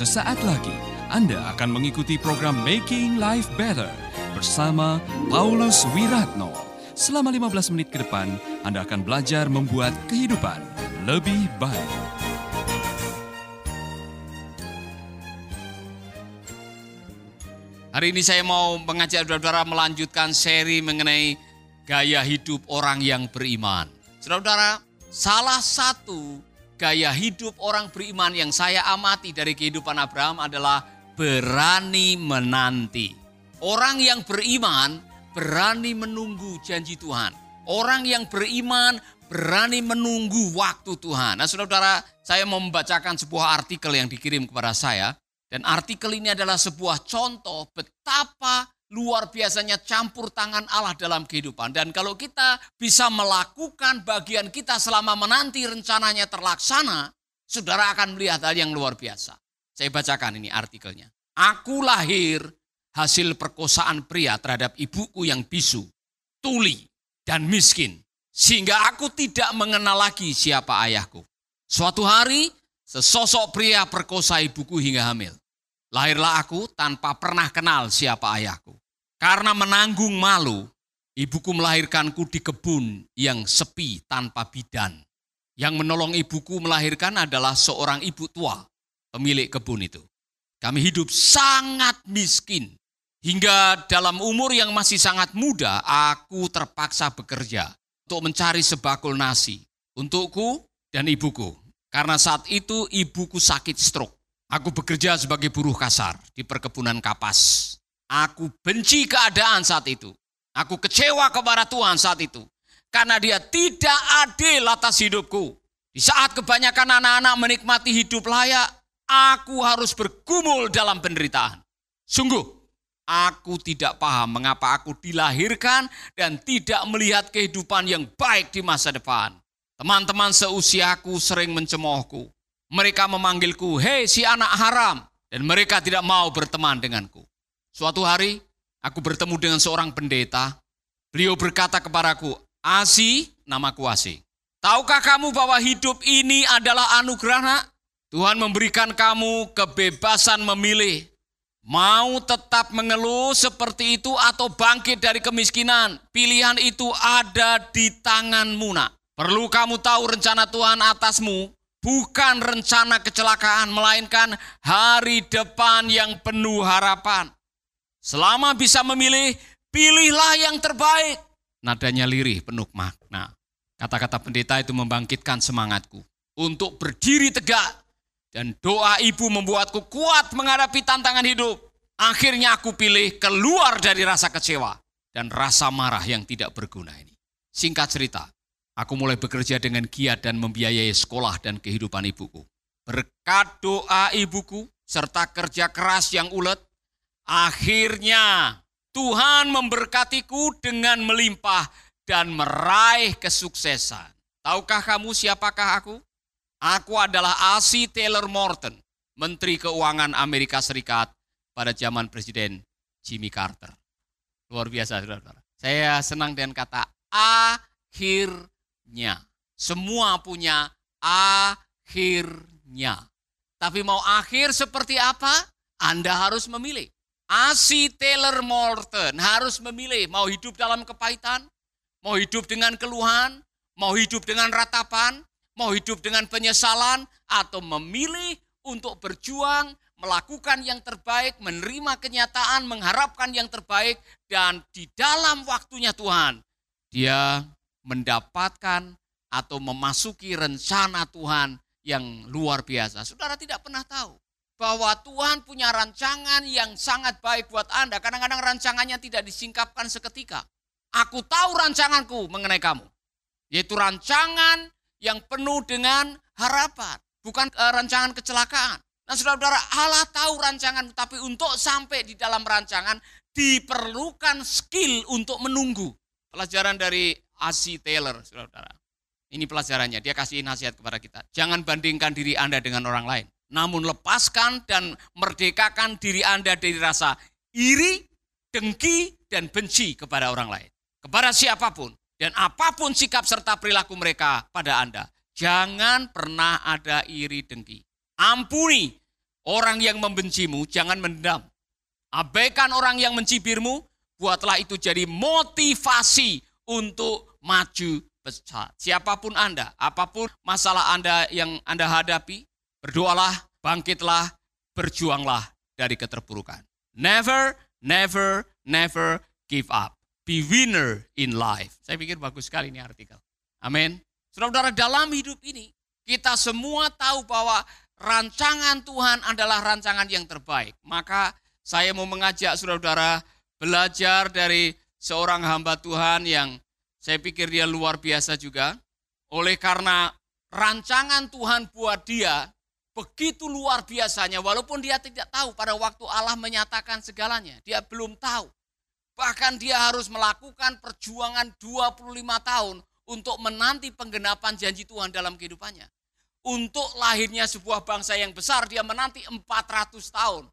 Sesaat lagi Anda akan mengikuti program Making Life Better bersama Paulus Wiratno. Selama 15 menit ke depan, Anda akan belajar membuat kehidupan lebih baik. Hari ini saya mau mengajak saudara-saudara melanjutkan seri mengenai gaya hidup orang yang beriman. Saudara-saudara, salah satu gaya hidup orang beriman yang saya amati dari kehidupan Abraham adalah berani menanti. Orang yang beriman berani menunggu janji Tuhan. Orang yang beriman berani menunggu waktu Tuhan. Nah saudara-saudara, saya membacakan sebuah artikel yang dikirim kepada saya. Dan artikel ini adalah sebuah contoh betapa luar biasanya campur tangan Allah dalam kehidupan. Dan kalau kita bisa melakukan bagian kita selama menanti rencananya terlaksana, saudara akan melihat hal yang luar biasa. Saya bacakan ini artikelnya. Aku lahir hasil perkosaan pria terhadap ibuku yang bisu, tuli, dan miskin. Sehingga aku tidak mengenal lagi siapa ayahku. Suatu hari, sesosok pria perkosa ibuku hingga hamil. Lahirlah aku tanpa pernah kenal siapa ayahku. Karena menanggung malu, ibuku melahirkanku di kebun yang sepi tanpa bidan. Yang menolong ibuku melahirkan adalah seorang ibu tua, pemilik kebun itu. Kami hidup sangat miskin. Hingga dalam umur yang masih sangat muda, aku terpaksa bekerja untuk mencari sebakul nasi untukku dan ibuku. Karena saat itu ibuku sakit stroke. Aku bekerja sebagai buruh kasar di perkebunan kapas. Aku benci keadaan saat itu. Aku kecewa kepada Tuhan saat itu. Karena dia tidak adil atas hidupku. Di saat kebanyakan anak-anak menikmati hidup layak, aku harus bergumul dalam penderitaan. Sungguh, aku tidak paham mengapa aku dilahirkan dan tidak melihat kehidupan yang baik di masa depan. Teman-teman seusiaku sering mencemoohku. Mereka memanggilku, hei si anak haram. Dan mereka tidak mau berteman denganku. Suatu hari, aku bertemu dengan seorang pendeta. Beliau berkata kepadaku, Asi, namaku Asi. Tahukah kamu bahwa hidup ini adalah anugerah nak? Tuhan memberikan kamu kebebasan memilih. Mau tetap mengeluh seperti itu atau bangkit dari kemiskinan. Pilihan itu ada di tanganmu nak. Perlu kamu tahu rencana Tuhan atasmu bukan rencana kecelakaan, melainkan hari depan yang penuh harapan. Selama bisa memilih, pilihlah yang terbaik. Nadanya lirih, penuh makna. Kata-kata pendeta itu membangkitkan semangatku untuk berdiri tegak. Dan doa ibu membuatku kuat menghadapi tantangan hidup. Akhirnya aku pilih keluar dari rasa kecewa dan rasa marah yang tidak berguna ini. Singkat cerita, Aku mulai bekerja dengan giat dan membiayai sekolah dan kehidupan ibuku. Berkat doa ibuku serta kerja keras yang ulet, akhirnya Tuhan memberkatiku dengan melimpah dan meraih kesuksesan. Tahukah kamu siapakah aku? Aku adalah Asi Taylor Morton, Menteri Keuangan Amerika Serikat pada zaman Presiden Jimmy Carter. Luar biasa, saudara-saudara. Saya senang dengan kata akhir akhirnya. Semua punya akhirnya. Tapi mau akhir seperti apa? Anda harus memilih. Asi Taylor Morton harus memilih mau hidup dalam kepahitan, mau hidup dengan keluhan, mau hidup dengan ratapan, mau hidup dengan penyesalan, atau memilih untuk berjuang, melakukan yang terbaik, menerima kenyataan, mengharapkan yang terbaik, dan di dalam waktunya Tuhan, dia mendapatkan atau memasuki rencana Tuhan yang luar biasa. Saudara tidak pernah tahu bahwa Tuhan punya rancangan yang sangat baik buat Anda. Kadang-kadang rancangannya tidak disingkapkan seketika. Aku tahu rancanganku mengenai kamu. Yaitu rancangan yang penuh dengan harapan. Bukan uh, rancangan kecelakaan. Nah saudara-saudara Allah tahu rancangan. Tapi untuk sampai di dalam rancangan diperlukan skill untuk menunggu. Pelajaran dari Asi Taylor, saudara. Ini pelajarannya, dia kasih nasihat kepada kita. Jangan bandingkan diri Anda dengan orang lain. Namun lepaskan dan merdekakan diri Anda dari rasa iri, dengki, dan benci kepada orang lain. Kepada siapa pun. Dan apa pun sikap serta perilaku mereka pada Anda. Jangan pernah ada iri dengki. Ampuni orang yang membencimu, jangan mendam. Abaikan orang yang mencibirmu, buatlah itu jadi motivasi untuk maju besar. Siapa pun Anda, apa pun masalah Anda yang Anda hadapi, berdoalah, bangkitlah, berjuanglah dari keterpurukan. Never, never, never give up. Be winner in life. Saya pikir bagus sekali ini artikel. Amin. Saudara-saudara dalam hidup ini, kita semua tahu bahwa rancangan Tuhan adalah rancangan yang terbaik. Maka saya mau mengajak saudara-saudara belajar dari seorang hamba Tuhan yang saya pikir dia luar biasa juga. Oleh karena rancangan Tuhan buat dia begitu luar biasanya walaupun dia tidak tahu pada waktu Allah menyatakan segalanya. Dia belum tahu. Bahkan dia harus melakukan perjuangan 25 tahun untuk menanti penggenapan janji Tuhan dalam kehidupannya untuk lahirnya sebuah bangsa yang besar dia menanti 400 tahun.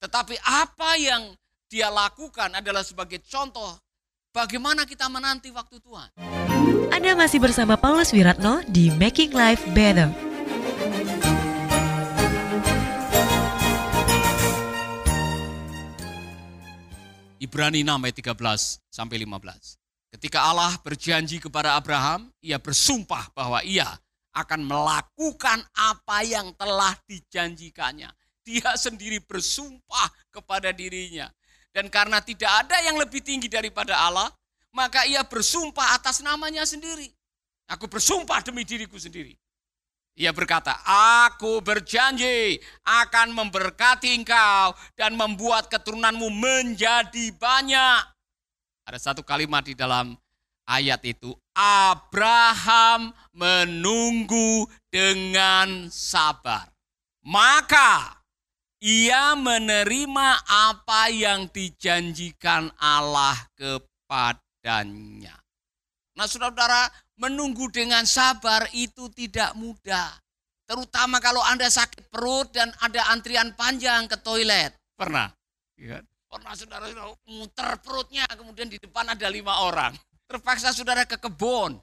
Tetapi apa yang dia lakukan adalah sebagai contoh bagaimana kita menanti waktu Tuhan. Anda masih bersama Paulus Wiratno di Making Life Better. Ibrani 6 ayat 13 sampai 15. Ketika Allah berjanji kepada Abraham, ia bersumpah bahwa ia akan melakukan apa yang telah dijanjikannya. Dia sendiri bersumpah kepada dirinya. Dan karena tidak ada yang lebih tinggi daripada Allah, maka ia bersumpah atas namanya sendiri. Aku bersumpah demi diriku sendiri. Ia berkata, aku berjanji akan memberkati engkau dan membuat keturunanmu menjadi banyak. Ada satu kalimat di dalam ayat itu, Abraham menunggu dengan sabar. Maka ia menerima apa yang dijanjikan Allah kepadanya. Nah saudara-saudara, menunggu dengan sabar itu tidak mudah. Terutama kalau Anda sakit perut dan ada antrian panjang ke toilet. Pernah? Ya. Pernah saudara-saudara muter perutnya, kemudian di depan ada lima orang terpaksa saudara ke kebun.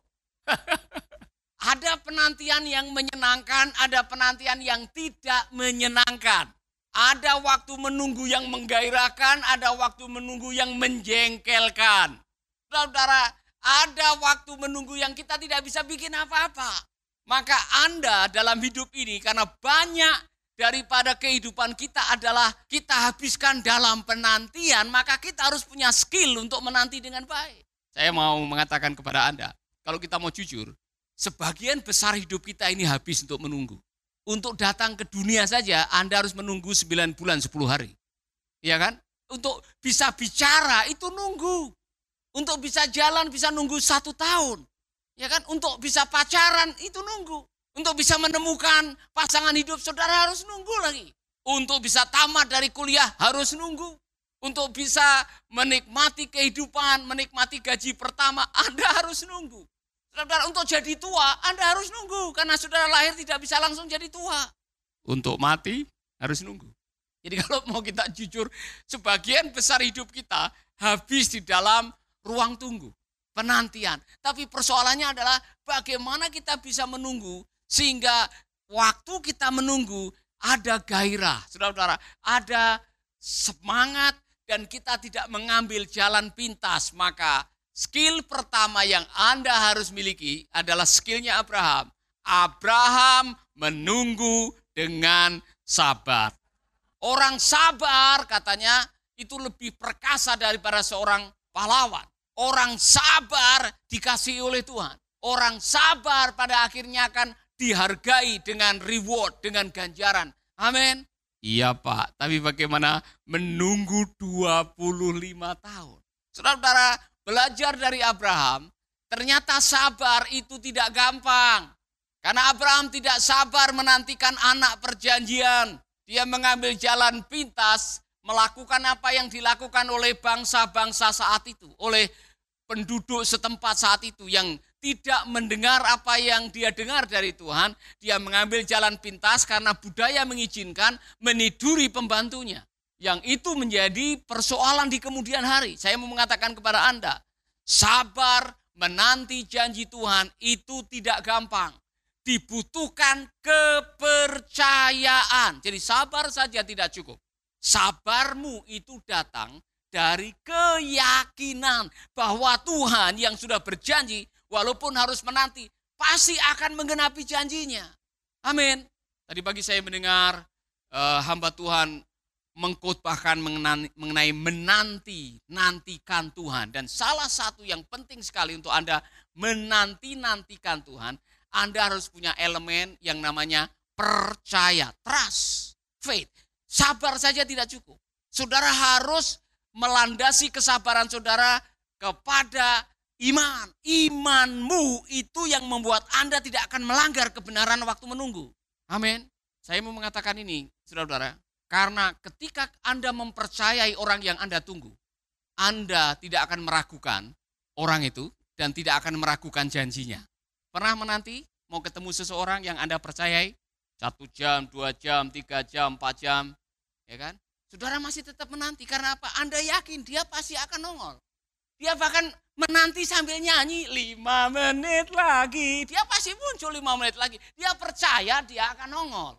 ada penantian yang menyenangkan, ada penantian yang tidak menyenangkan. Ada waktu menunggu yang menggairahkan, ada waktu menunggu yang menjengkelkan. Saudara, ada waktu menunggu yang kita tidak bisa bikin apa-apa. Maka Anda dalam hidup ini karena banyak daripada kehidupan kita adalah kita habiskan dalam penantian, maka kita harus punya skill untuk menanti dengan baik. Saya mau mengatakan kepada Anda, kalau kita mau jujur, sebagian besar hidup kita ini habis untuk menunggu. Untuk datang ke dunia saja, Anda harus menunggu 9 bulan 10 hari. Ya kan? Untuk bisa bicara, itu nunggu. Untuk bisa jalan, bisa nunggu satu tahun. Ya kan? Untuk bisa pacaran, itu nunggu. Untuk bisa menemukan pasangan hidup, saudara harus nunggu lagi. Untuk bisa tamat dari kuliah, harus nunggu. Untuk bisa menikmati kehidupan, menikmati gaji pertama, Anda harus nunggu. Saudara, untuk jadi tua, Anda harus nunggu. Karena saudara lahir tidak bisa langsung jadi tua. Untuk mati, harus nunggu. Jadi kalau mau kita jujur, sebagian besar hidup kita habis di dalam ruang tunggu, penantian. Tapi persoalannya adalah bagaimana kita bisa menunggu sehingga waktu kita menunggu ada gairah, saudara-saudara, ada semangat, dan kita tidak mengambil jalan pintas, maka skill pertama yang Anda harus miliki adalah skillnya Abraham. Abraham menunggu dengan sabar. Orang sabar katanya itu lebih perkasa daripada seorang pahlawan. Orang sabar dikasih oleh Tuhan. Orang sabar pada akhirnya akan dihargai dengan reward, dengan ganjaran. Amin. Iya Pak, tapi bagaimana menunggu 25 tahun? Saudara-saudara, belajar dari Abraham, ternyata sabar itu tidak gampang. Karena Abraham tidak sabar menantikan anak perjanjian. Dia mengambil jalan pintas, melakukan apa yang dilakukan oleh bangsa-bangsa saat itu. Oleh penduduk setempat saat itu yang tidak mendengar apa yang dia dengar dari Tuhan, dia mengambil jalan pintas karena budaya mengizinkan meniduri pembantunya. Yang itu menjadi persoalan di kemudian hari. Saya mau mengatakan kepada Anda, sabar menanti janji Tuhan itu tidak gampang. dibutuhkan kepercayaan. Jadi sabar saja tidak cukup. Sabarmu itu datang dari keyakinan bahwa Tuhan yang sudah berjanji walaupun harus menanti pasti akan menggenapi janjinya. Amin. Tadi pagi saya mendengar uh, hamba Tuhan mengkhotbahkan mengenai, mengenai menanti, nantikan Tuhan. Dan salah satu yang penting sekali untuk Anda menanti-nantikan Tuhan, Anda harus punya elemen yang namanya percaya, trust, faith. Sabar saja tidak cukup. Saudara harus melandasi kesabaran saudara kepada iman. Imanmu itu yang membuat Anda tidak akan melanggar kebenaran waktu menunggu. Amin. Saya mau mengatakan ini, saudara-saudara. Karena ketika Anda mempercayai orang yang Anda tunggu, Anda tidak akan meragukan orang itu dan tidak akan meragukan janjinya. Pernah menanti mau ketemu seseorang yang Anda percayai? Satu jam, dua jam, tiga jam, empat jam, ya kan? Saudara masih tetap menanti karena apa? Anda yakin dia pasti akan nongol. Dia bahkan menanti sambil nyanyi lima menit lagi. Dia pasti muncul lima menit lagi. Dia percaya dia akan nongol.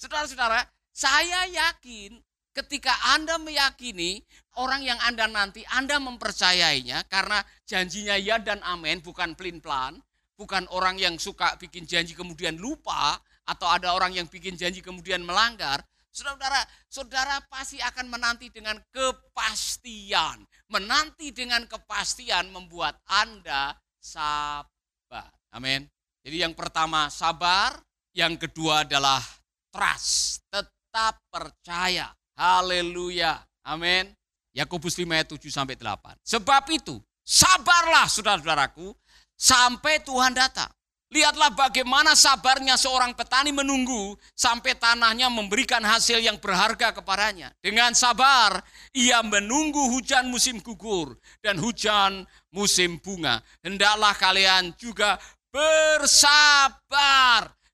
Saudara-saudara, saya yakin ketika Anda meyakini orang yang Anda nanti, Anda mempercayainya karena janjinya ya dan amin, bukan pelin-pelan, bukan orang yang suka bikin janji kemudian lupa, atau ada orang yang bikin janji kemudian melanggar. Saudara, saudara pasti akan menanti dengan kepastian. Menanti dengan kepastian membuat Anda sabar. Amin. Jadi yang pertama sabar, yang kedua adalah trust, tetap percaya. Haleluya. Amin. Yakobus 5 ayat 7 sampai 8. Sebab itu, sabarlah saudara-saudaraku sampai Tuhan datang. Lihatlah bagaimana sabarnya seorang petani menunggu sampai tanahnya memberikan hasil yang berharga kepadanya. Dengan sabar, ia menunggu hujan musim gugur dan hujan musim bunga. Hendaklah kalian juga bersabar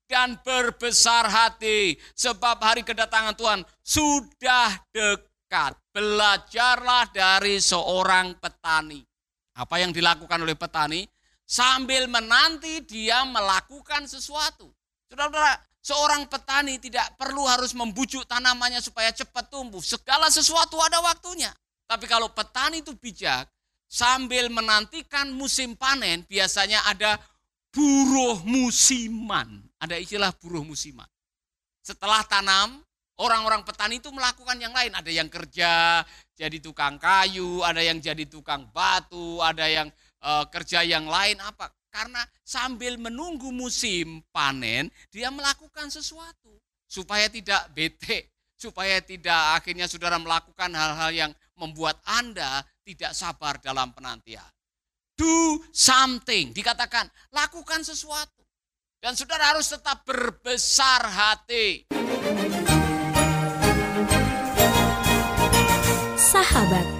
dan berbesar hati sebab hari kedatangan Tuhan sudah dekat. Belajarlah dari seorang petani. Apa yang dilakukan oleh petani? Sambil menanti dia melakukan sesuatu. Saudara-saudara, seorang petani tidak perlu harus membujuk tanamannya supaya cepat tumbuh. Segala sesuatu ada waktunya. Tapi kalau petani itu bijak, sambil menantikan musim panen, biasanya ada buruh musiman. Ada istilah buruh musiman. Setelah tanam, orang-orang petani itu melakukan yang lain. Ada yang kerja jadi tukang kayu, ada yang jadi tukang batu, ada yang uh, kerja yang lain apa? Karena sambil menunggu musim panen, dia melakukan sesuatu supaya tidak bete, supaya tidak akhirnya saudara melakukan hal-hal yang membuat Anda tidak sabar dalam penantian. Do something, dikatakan lakukan sesuatu. Dan saudara harus tetap berbesar hati. Sahabat,